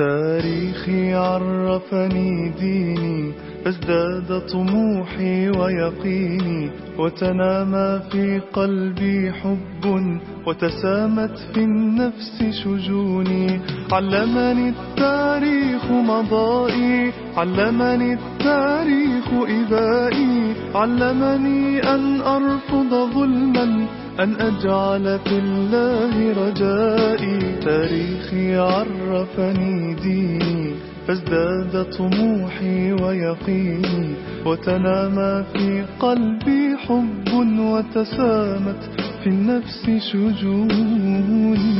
تاريخي عرفني ديني فازداد طموحي ويقيني وتنامى في قلبي حب وتسامت في النفس شجوني. علمني التاريخ مضائي علمني التاريخ إبائي. علمني أن أرفض ظلما أن أجعل في الله رجائي. تاريخي عرفني ديني فازداد طموحي ويقيني. وتنامى في قلبي حب وتسامت في النفس شجوني.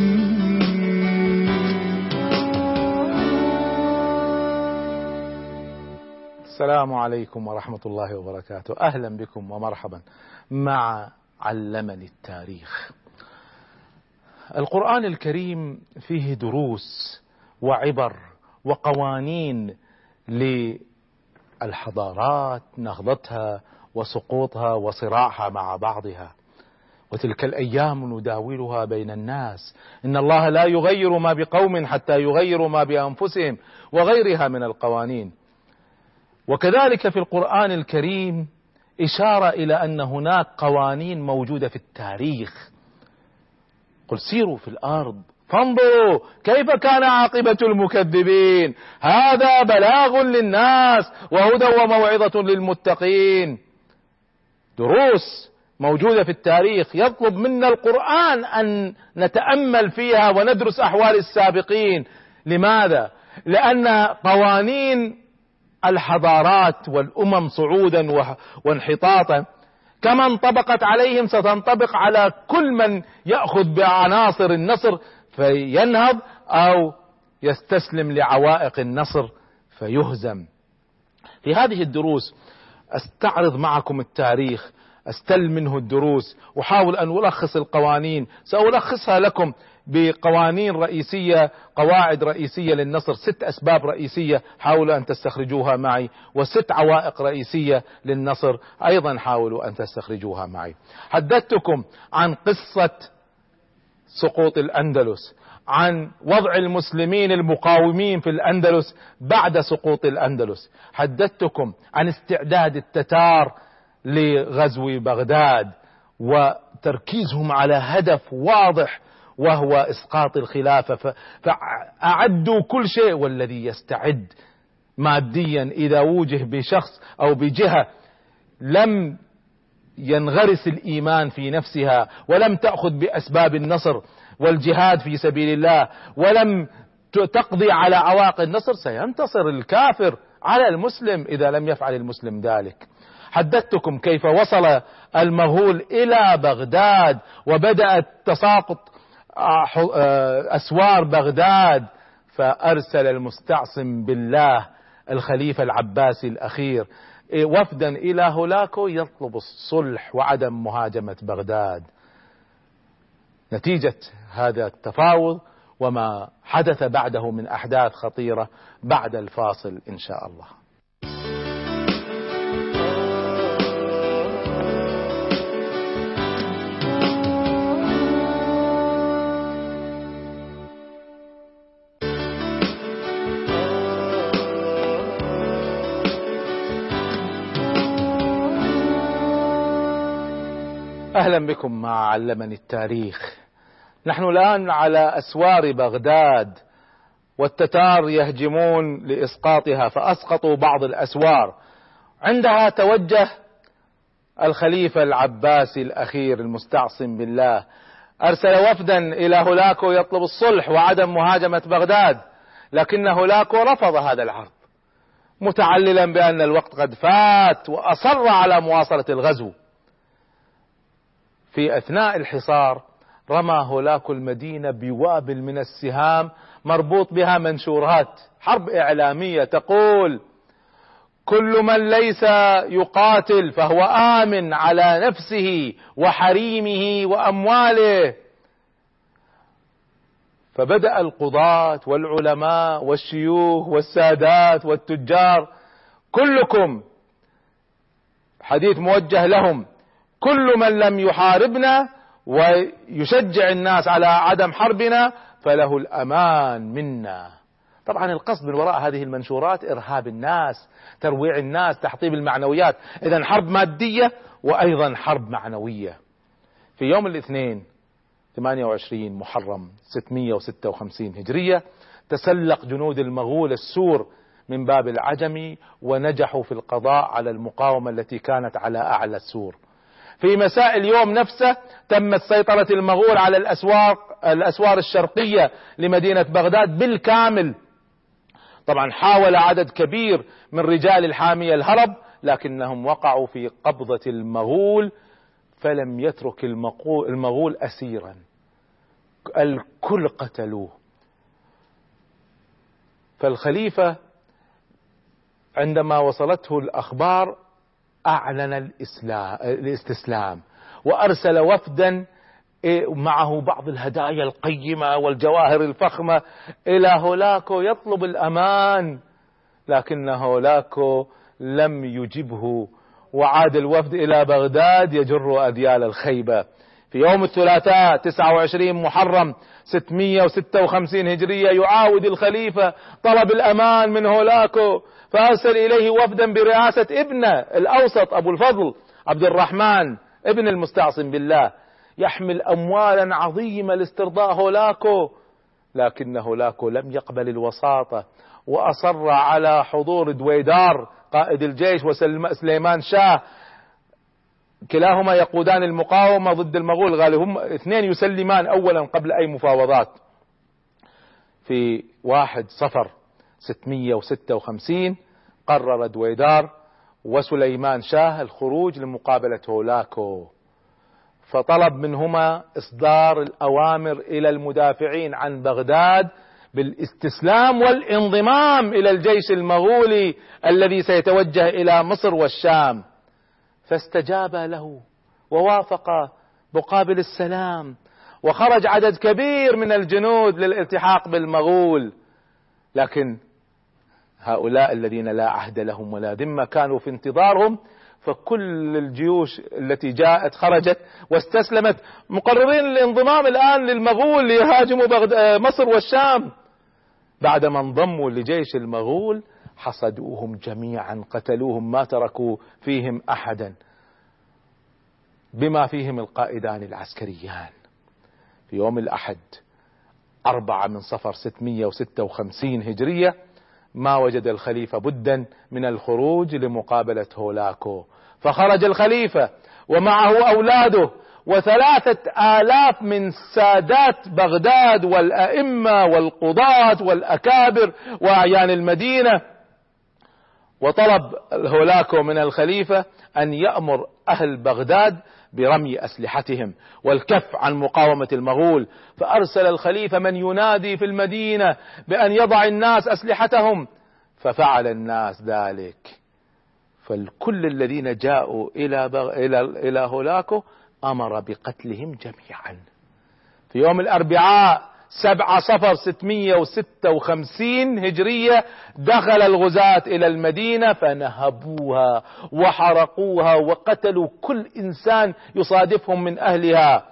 السلام عليكم ورحمة الله وبركاته. أهلا بكم ومرحبا مع علمني التاريخ. القرآن الكريم فيه دروس وعبر وقوانين للحضارات نهضتها وسقوطها وصراعها مع بعضها. وتلك الأيام نداولها بين الناس. إن الله لا يغير ما بقوم حتى يغيروا ما بأنفسهم وغيرها من القوانين. وكذلك في القرآن الكريم إشارة إلى أن هناك قوانين موجودة في التاريخ. قل سيروا في الأرض فانظروا كيف كان عاقبة المكذبين. هذا بلاغ للناس وهدى وموعظة للمتقين. دروس موجودة في التاريخ يطلب منا القرآن أن نتأمل فيها وندرس أحوال السابقين. لماذا؟ لأن قوانين الحضارات والأمم صعودا وانحطاطا. كما انطبقت عليهم ستنطبق على كل من يأخذ بعناصر النصر فينهض أو يستسلم لعوائق النصر فيهزم. في هذه الدروس أستعرض معكم التاريخ أستل منه الدروس أحاول أن ألخص القوانين سألخصها لكم بقوانين رئيسية قواعد رئيسية للنصر ست أسباب رئيسية حاولوا أن تستخرجوها معي وست عوائق رئيسية للنصر أيضا حاولوا أن تستخرجوها معي. حدثتكم عن قصة سقوط الأندلس عن وضع المسلمين المقاومين في الأندلس بعد سقوط الأندلس. حدثتكم عن استعداد التتار لغزو بغداد وتركيزهم على هدف واضح وهو إسقاط الخلافه فاعدوا كل شيء والذي يستعد ماديا إذا وجه بشخص أو بجهة لم ينغرس الإيمان في نفسها ولم تأخذ بأسباب النصر والجهاد في سبيل الله ولم تقضي على عواقب النصر سينتصر الكافر على المسلم إذا لم يفعل المسلم ذلك. حدثتكم كيف وصل المغول إلى بغداد وبدات تساقط أسوار بغداد فأرسل المستعصم بالله الخليفة العباسي الأخير وفدا إلى هولاكو يطلب الصلح وعدم مهاجمة بغداد. نتيجة هذا التفاوض وما حدث بعده من أحداث خطيرة بعد الفاصل إن شاء الله. أهلا بكم مع علمني التاريخ. نحن الآن على أسوار بغداد والتتار يهجمون لإسقاطها فأسقطوا بعض الأسوار. عندها توجه الخليفة العباسي الأخير المستعصم بالله. أرسل وفدا إلى هولاكو يطلب الصلح وعدم مهاجمة بغداد لكن هولاكو رفض هذا العرض متعللا بأن الوقت قد فات وأصر على مواصلة الغزو. في أثناء الحصار رمى هولاكو المدينة بوابل من السهام مربوط بها منشورات حرب إعلامية تقول كل من ليس يقاتل فهو آمن على نفسه وحريمه وأمواله. فبدأ القضاة والعلماء والشيوخ والسادات والتجار كلكم حديث موجه لهم كل من لم يحاربنا ويشجع الناس على عدم حربنا فله الأمان منا. طبعا القصد من وراء هذه المنشورات إرهاب الناس ترويع الناس تحطيم المعنويات. إذا حرب مادية وأيضا حرب معنوية. في يوم الاثنين 28 محرم 656 هجرية تسلق جنود المغول السور من باب العجم ونجحوا في القضاء على المقاومة التي كانت على أعلى السور. في مساء اليوم نفسه تمت سيطرة المغول على الأسواق الأسوار الشرقية لمدينة بغداد بالكامل. طبعا حاول عدد كبير من رجال الحامية الهرب لكنهم وقعوا في قبضة المغول فلم يترك المغول أسيرا. الكل قتلوه. فالخليفة عندما وصلته الأخبار أعلن الإسلام الاستسلام. وأرسل وفدا معه بعض الهدايا القيمة والجواهر الفخمة. إلى هولاكو يطلب الأمان لكن هولاكو لم يجبه. وعاد الوفد إلى بغداد يجر أذيال الخيبة. في يوم الثلاثاء 29 محرم 656 هجرية يعاود الخليفة طلب الأمان من هولاكو. فأرسل إليه وفدا برئاسة ابنه الأوسط أبو الفضل عبد الرحمن ابن المستعصم بالله يحمل أموالا عظيمة لاسترضاء هولاكو لكن هولاكو لم يقبل الوساطة وأصر على حضور دويدار قائد الجيش وسليمان شاه. كلاهما يقودان المقاومة ضد المغول قال هم اثنين يسلمان أولا قبل أي مفاوضات. في واحد صفر 656 قرر دويدار وسليمان شاه الخروج لمقابلة هولاكو. فطلب منهما إصدار الأوامر إلى المدافعين عن بغداد بالاستسلام والانضمام إلى الجيش المغولي الذي سيتوجه إلى مصر والشام. فاستجاب له ووافق مقابل السلام وخرج عدد كبير من الجنود للالتحاق بالمغول. لكن هؤلاء الذين لا عهد لهم ولا ذمة كانوا في انتظارهم فكل الجيوش التي جاءت خرجت واستسلمت مقررين الانضمام الآن للمغول ليهاجموا مصر والشام. بعدما انضموا لجيش المغول حصدوهم جميعا قتلوهم ما تركوا فيهم احدا. بما فيهم القائدان العسكريان. في يوم الأحد أربعة من صفر 656 هجرية ما وجد الخليفة بدا من الخروج لمقابلة هولاكو. فخرج الخليفة ومعه أولاده وثلاثة آلاف من سادات بغداد والأئمة والقضاة والأكابر وأعيان المدينة. وطلب الهولاكو من الخليفة أن يأمر أهل بغداد برمي أسلحتهم والكف عن مقاومة المغول. فأرسل الخليفة من ينادي في المدينة بأن يضع الناس أسلحتهم. ففعل الناس ذلك. فالكل الذين جاءوا إلى بغ... إلى إلى هولاكو أمر بقتلهم جميعا. في يوم الأربعاء سبعة صفر ستمية وستة وخمسين هجرية دخل الغزاة إلى المدينة فنهبوها وحرقوها وقتلوا كل إنسان يصادفهم من أهلها.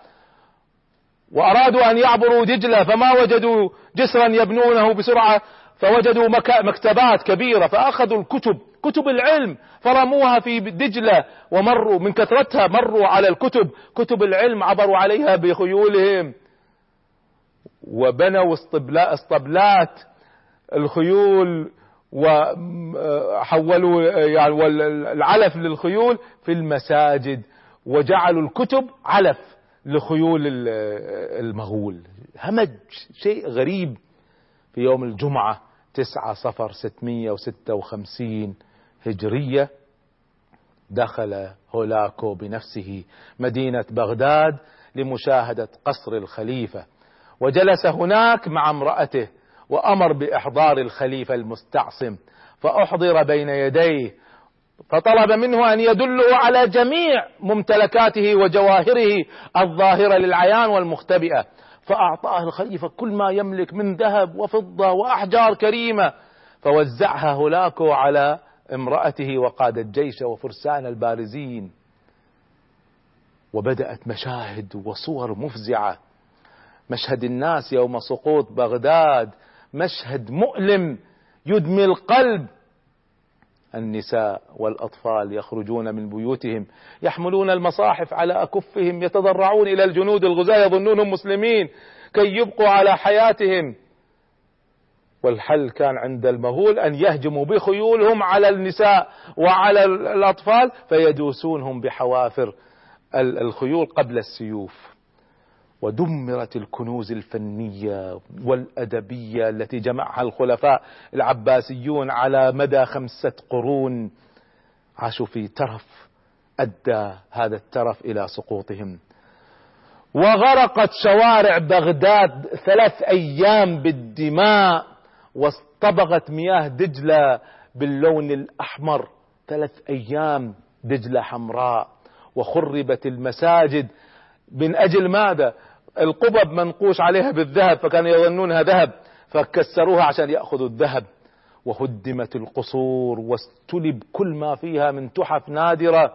وأرادوا أن يعبروا دجلة فما وجدوا جسرا يبنونه بسرعة فوجدوا مكتبات كبيرة فأخذوا الكتب كتب العلم فرموها في دجلة ومروا من كثرتها مروا على الكتب كتب العلم عبروا عليها بخيولهم. وبنوا اسطبلات الخيول وحولوا يعني العلف للخيول في المساجد وجعلوا الكتب علف لخيول المغول. همج شيء غريب في يوم الجمعة تسعة صفر ستمية وستة وخمسين هجرية دخل هولاكو بنفسه مدينة بغداد لمشاهدة قصر الخليفة. وجلس هناك مع امرأته وأمر بإحضار الخليفة المستعصم فأحضر بين يديه فطلب منه أن يدله على جميع ممتلكاته وجواهره الظاهرة للعيان والمختبئة فأعطاه الخليفة كل ما يملك من ذهب وفضة وأحجار كريمة فوزعها هولاكو على امرأته وقاد الجيش وفرسان البارزين وبدأت مشاهد وصور مفزعة مشهد الناس يوم سقوط بغداد مشهد مؤلم يدمي القلب. النساء والأطفال يخرجون من بيوتهم يحملون المصاحف على أكفهم يتضرعون إلى الجنود الغزاة يظنونهم مسلمين كي يبقوا على حياتهم. والحل كان عند المغول أن يهجموا بخيولهم على النساء وعلى الأطفال فيدوسونهم بحوافر الخيول قبل السيوف. ودمرت الكنوز الفنية والأدبية التي جمعها الخلفاء العباسيون على مدى خمسة قرون. عاشوا في ترف أدى هذا الترف إلى سقوطهم. وغرقت شوارع بغداد ثلاث أيام بالدماء واصطبغت مياه دجلة باللون الأحمر. ثلاث أيام دجلة حمراء وخربت المساجد. من أجل ماذا؟ القبب منقوش عليها بالذهب فكانوا يظنونها ذهب فكسروها عشان يأخذوا الذهب. وهدمت القصور واستلب كل ما فيها من تحف نادرة.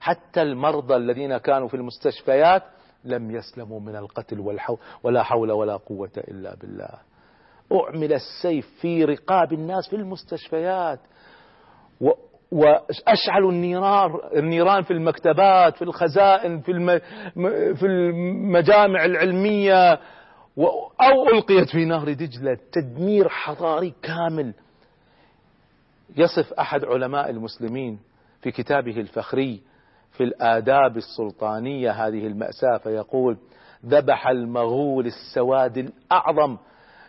حتى المرضى الذين كانوا في المستشفيات لم يسلموا من القتل والحول ولا حول ولا قوة إلا بالله. أعمل السيف في رقاب الناس في المستشفيات. واشعلوا النيران النيران في المكتبات في الخزائن في في المجامع العلمية. أو ألقيت في نهر دجلة تدمير حضاري كامل. يصف أحد علماء المسلمين في كتابه الفخري في الآداب السلطانية هذه المأساة فيقول ذبح المغول السواد الأعظم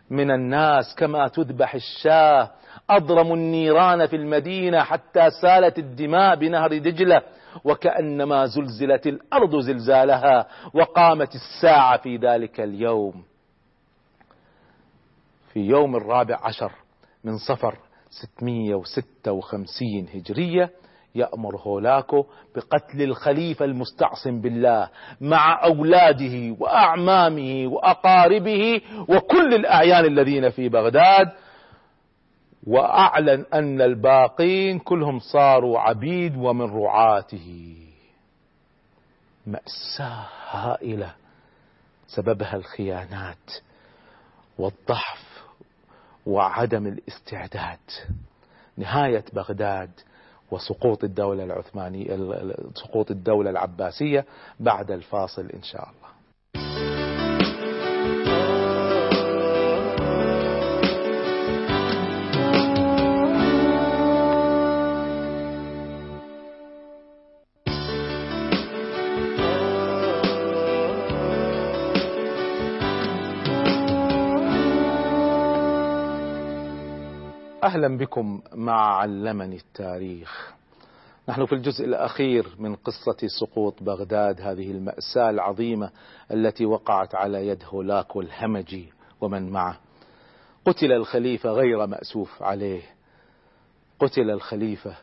من الناس كما تذبح الشاه. أضرموا النيران في المدينة حتى سالت الدماء بنهر دجلة وكأنما زلزلت الأرض زلزالها وقامت الساعة في ذلك اليوم. في يوم الرابع عشر من صفر 656 هجرية يأمر هولاكو بقتل الخليفة المستعصم بالله مع أولاده وأعمامه وأقاربه وكل الأعيان الذين في بغداد. وأعلن أن الباقين كلهم صاروا عبيد ومن رعاته. مأساة هائلة سببها الخيانات والضعف وعدم الاستعداد. نهاية بغداد وسقوط الدولة العثمانية سقوط الدولة العباسية بعد الفاصل إن شاء الله. أهلا بكم مع علمني التاريخ. نحن في الجزء الأخير من قصة سقوط بغداد هذه المأساة العظيمة التي وقعت على يد هولاكو الهمجي ومن معه. قتل الخليفة غير مأسوف عليه. قتل الخليفة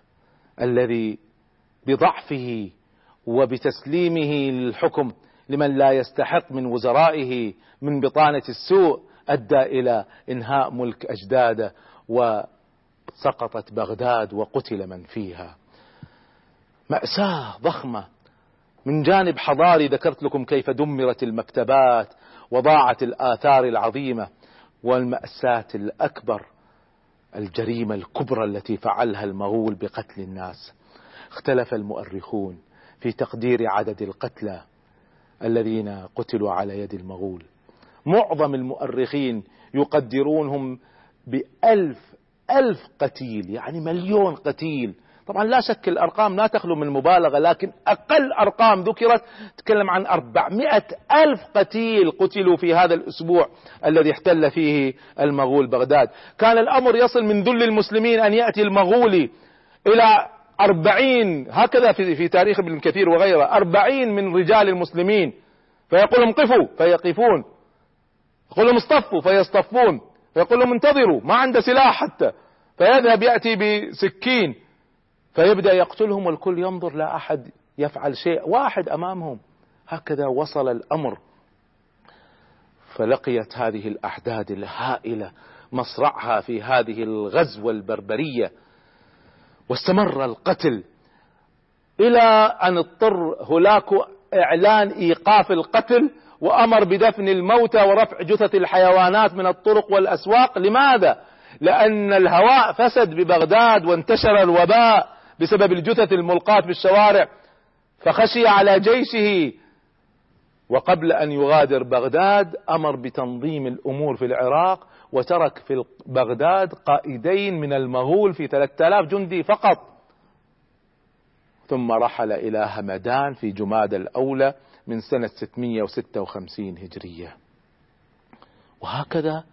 الذي بضعفه وبتسليمه للحكم لمن لا يستحق من وزرائه من بطانة السوء أدى إلى إنهاء ملك أجداده وسقطت بغداد وقتل من فيها. مأساة ضخمة. من جانب حضاري ذكرت لكم كيف دمرت المكتبات وضاعت الآثار العظيمة والمأساة الأكبر الجريمة الكبرى التي فعلها المغول بقتل الناس. اختلف المؤرخون في تقدير عدد القتلى الذين قتلوا على يد المغول. معظم المؤرخين يقدرونهم بألف ألف قتيل يعني مليون قتيل. طبعا لا شك الأرقام لا تخلو من مبالغة لكن أقل أرقام ذكرت تكلم عن أربعمائة ألف قتيل قتلوا في هذا الأسبوع الذي احتل فيه المغول بغداد. كان الأمر يصل من ذل المسلمين أن يأتي المغولي إلى أربعين هكذا في, في تاريخ ابن كثير وغيره أربعين من رجال المسلمين. فيقول لهم قفوا فيقفون. يقول لهم اصطفوا فيصطفون. فيقول لهم انتظروا ما عنده سلاح حتى. فيذهب يأتي بسكين فيبدأ يقتلهم والكل ينظر لا أحد يفعل شيء واحد أمامهم. هكذا وصل الأمر. فلقيت هذه الأحداد الهائلة مصرعها في هذه الغزوة البربرية واستمر القتل إلى أن اضطر هولاكو إعلان إيقاف القتل وأمر بدفن الموتى ورفع جثث الحيوانات من الطرق والأسواق. لماذا؟ لأن الهواء فسد ببغداد وانتشر الوباء بسبب الجثث الملقاة في الشوارع فخشي على جيشه. وقبل أن يغادر بغداد أمر بتنظيم الأمور في العراق وترك في بغداد قائدين من المغول في 3000 جندي فقط. ثم رحل إلى همدان في جماد الأولى من سنة 656 هجرية. وهكذا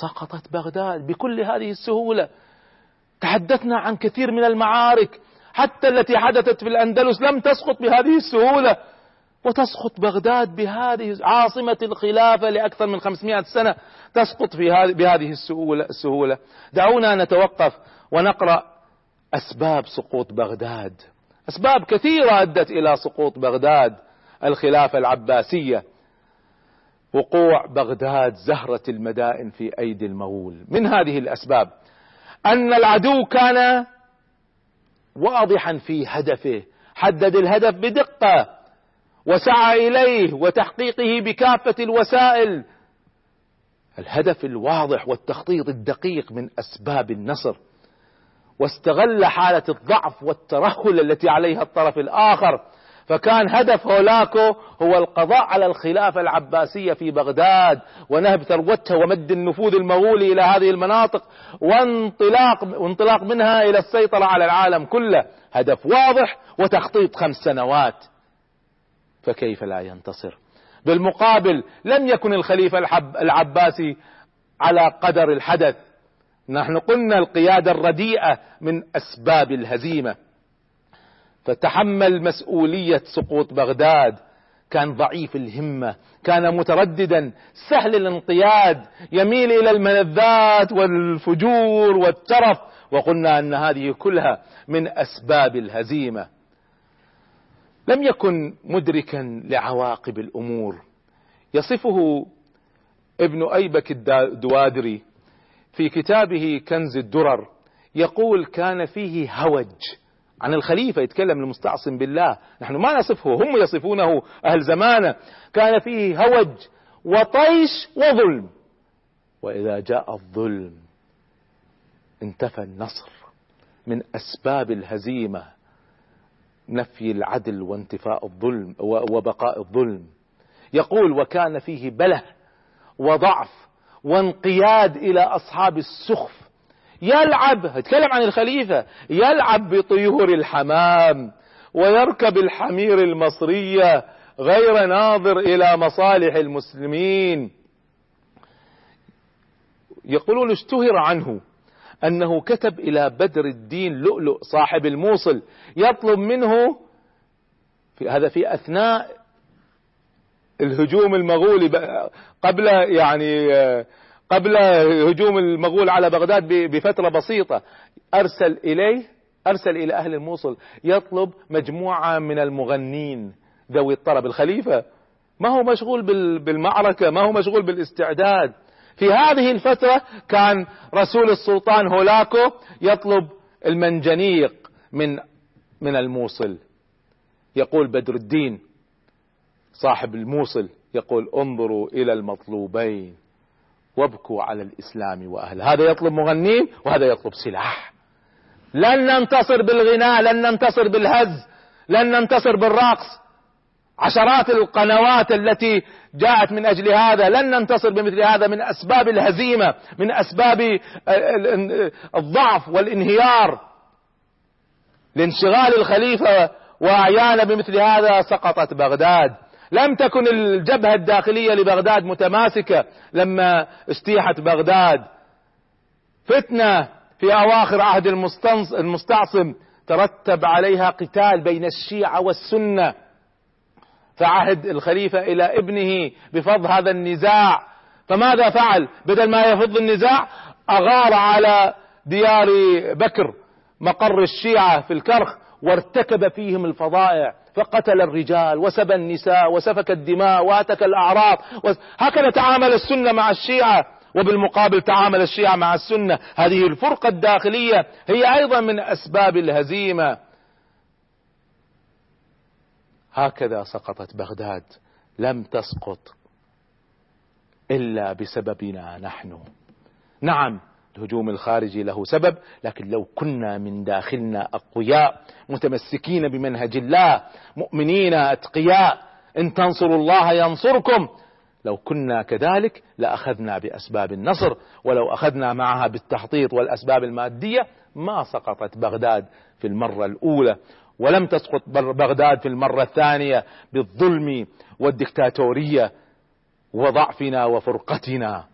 سقطت بغداد بكل هذه السهولة. تحدثنا عن كثير من المعارك حتى التي حدثت في الأندلس لم تسقط بهذه السهولة. وتسقط بغداد بهذه عاصمة الخلافة لأكثر من 500 سنة تسقط في هذه بهذه السهولة, السهولة. دعونا نتوقف ونقرأ أسباب سقوط بغداد. أسباب كثيرة أدت إلى سقوط بغداد. الخلافة العباسية. وقوع بغداد زهرة المدائن في أيدي المغول. من هذه الأسباب أن العدو كان واضحا في هدفه حدد الهدف بدقة وسعى إليه وتحقيقه بكافة الوسائل. الهدف الواضح والتخطيط الدقيق من أسباب النصر. واستغل حالة الضعف والترهل التي عليها الطرف الآخر. فكان هدف هولاكو هو القضاء على الخلافة العباسية في بغداد ونهب ثروتها ومد النفوذ المغولي إلى هذه المناطق وانطلاق, وانطلاق منها إلى السيطرة على العالم كله. هدف واضح وتخطيط خمس سنوات. فكيف لا ينتصر؟ بالمقابل لم يكن الخليفة العباسي على قدر الحدث. نحن قلنا القيادة الرديئة من أسباب الهزيمة. فتحمل مسؤولية سقوط بغداد. كان ضعيف الهمة كان مترددا. سهل الانقياد يميل إلى الملذات والفجور والترف. وقلنا أن هذه كلها من أسباب الهزيمة. لم يكن مدركا لعواقب الأمور. يصفه ابن أيبك الدوادري في كتابه كنز الدرر يقول كان فيه هوج عن الخليفة يتكلم المستعصم بالله. نحن ما نصفه هم يصفونه أهل زمانه. كان فيه هوج وطيش وظلم. وإذا جاء الظلم انتفى النصر. من أسباب الهزيمة نفي العدل وانتفاء الظلم وبقاء الظلم. يقول وكان فيه بله وضعف وانقياد إلى أصحاب السخف. يلعب يتكلم عن الخليفة يلعب بطيور الحمام ويركب الحمير المصرية غير ناظر إلى مصالح المسلمين. يقولون اشتهر عنه أنه كتب إلى بدر الدين لؤلؤ صاحب الموصل يطلب منه في هذا في أثناء الهجوم المغولي قبل يعني قبل هجوم المغول على بغداد بفترة بسيطة. أرسل إليه أرسل إلى أهل الموصل. يطلب مجموعة من المغنين ذوي الطرب. الخليفة ما هو مشغول بالمعركة ما هو مشغول بالاستعداد. في هذه الفترة كان رسول السلطان هولاكو يطلب المنجنيق من من الموصل. يقول بدر الدين صاحب الموصل يقول انظروا إلى المطلوبين. وابكوا على الإسلام وأهله. هذا يطلب مغنين وهذا يطلب سلاح. لن ننتصر بالغناء لن ننتصر بالهز لن ننتصر بالرقص. عشرات القنوات التي جاءت من أجل هذا لن ننتصر بمثل هذا من أسباب الهزيمة من أسباب الضعف والانهيار. لانشغال الخليفة وأعيانه بمثل هذا سقطت بغداد. لم تكن الجبهة الداخلية لبغداد متماسكة لما استيحت بغداد. فتنة في أواخر عهد المستعصم ترتب عليها قتال بين الشيعة والسنة. فعهد الخليفة إلى ابنه بفض هذا النزاع. فماذا فعل؟ بدل ما يفض النزاع أغار على ديار بكر مقر الشيعة في الكرخ وارتكب فيهم الفظائع فقتل الرجال وسبى النساء وسفك الدماء واتك الأعراض هكذا تعامل السنة مع الشيعة وبالمقابل تعامل الشيعة مع السنة. هذه الفرقة الداخلية هي أيضا من أسباب الهزيمة. هكذا سقطت بغداد. لم تسقط إلا بسببنا نحن. نعم الهجوم الخارجي له سبب لكن لو كنا من داخلنا أقوياء متمسكين بمنهج الله مؤمنين أتقياء إن تنصروا الله ينصركم. لو كنا كذلك لأخذنا بأسباب النصر ولو أخذنا معها بالتخطيط والأسباب المادية ما سقطت بغداد في المرة الأولى ولم تسقط بغداد في المرة الثانية بالظلم والدكتاتورية وضعفنا وفرقتنا.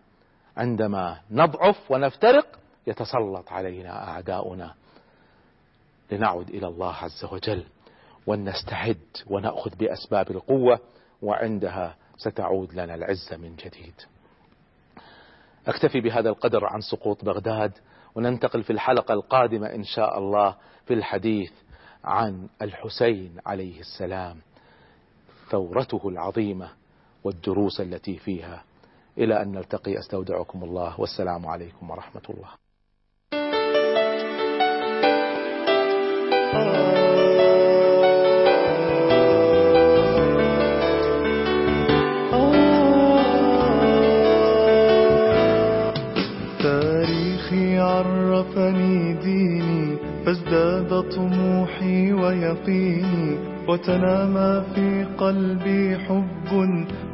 عندما نضعف ونفترق يتسلط علينا أعداؤنا. لنعد إلى الله عز وجل ولنستعد ونأخذ بأسباب القوة وعندها ستعود لنا العزة من جديد. أكتفي بهذا القدر عن سقوط بغداد وننتقل في الحلقة القادمة إن شاء الله في الحديث عن الحسين عليه السلام ثورته العظيمة والدروس التي فيها إلى أن نلتقي. أستودعكم الله. والسلام عليكم ورحمة الله. تاريخي عرفني ديني فازداد طموحي ويقيني. وتنامى في قلبي حب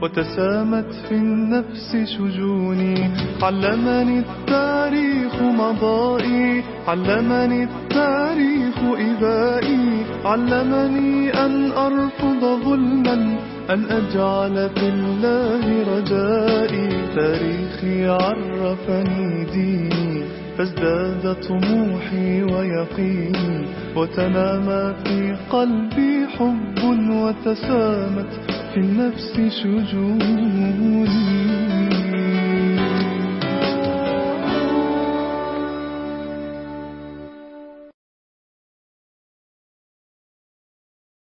وتسامت في النفس شجوني. علمني التاريخ مضائي علمني التاريخ إبائي. علمني أن أرفض ظلما أن أجعل في الله رجائي. تاريخي عرفني ديني. فازداد طموحي ويقيني وتنامى في قلبي حب وتسامت في النفس شجوني.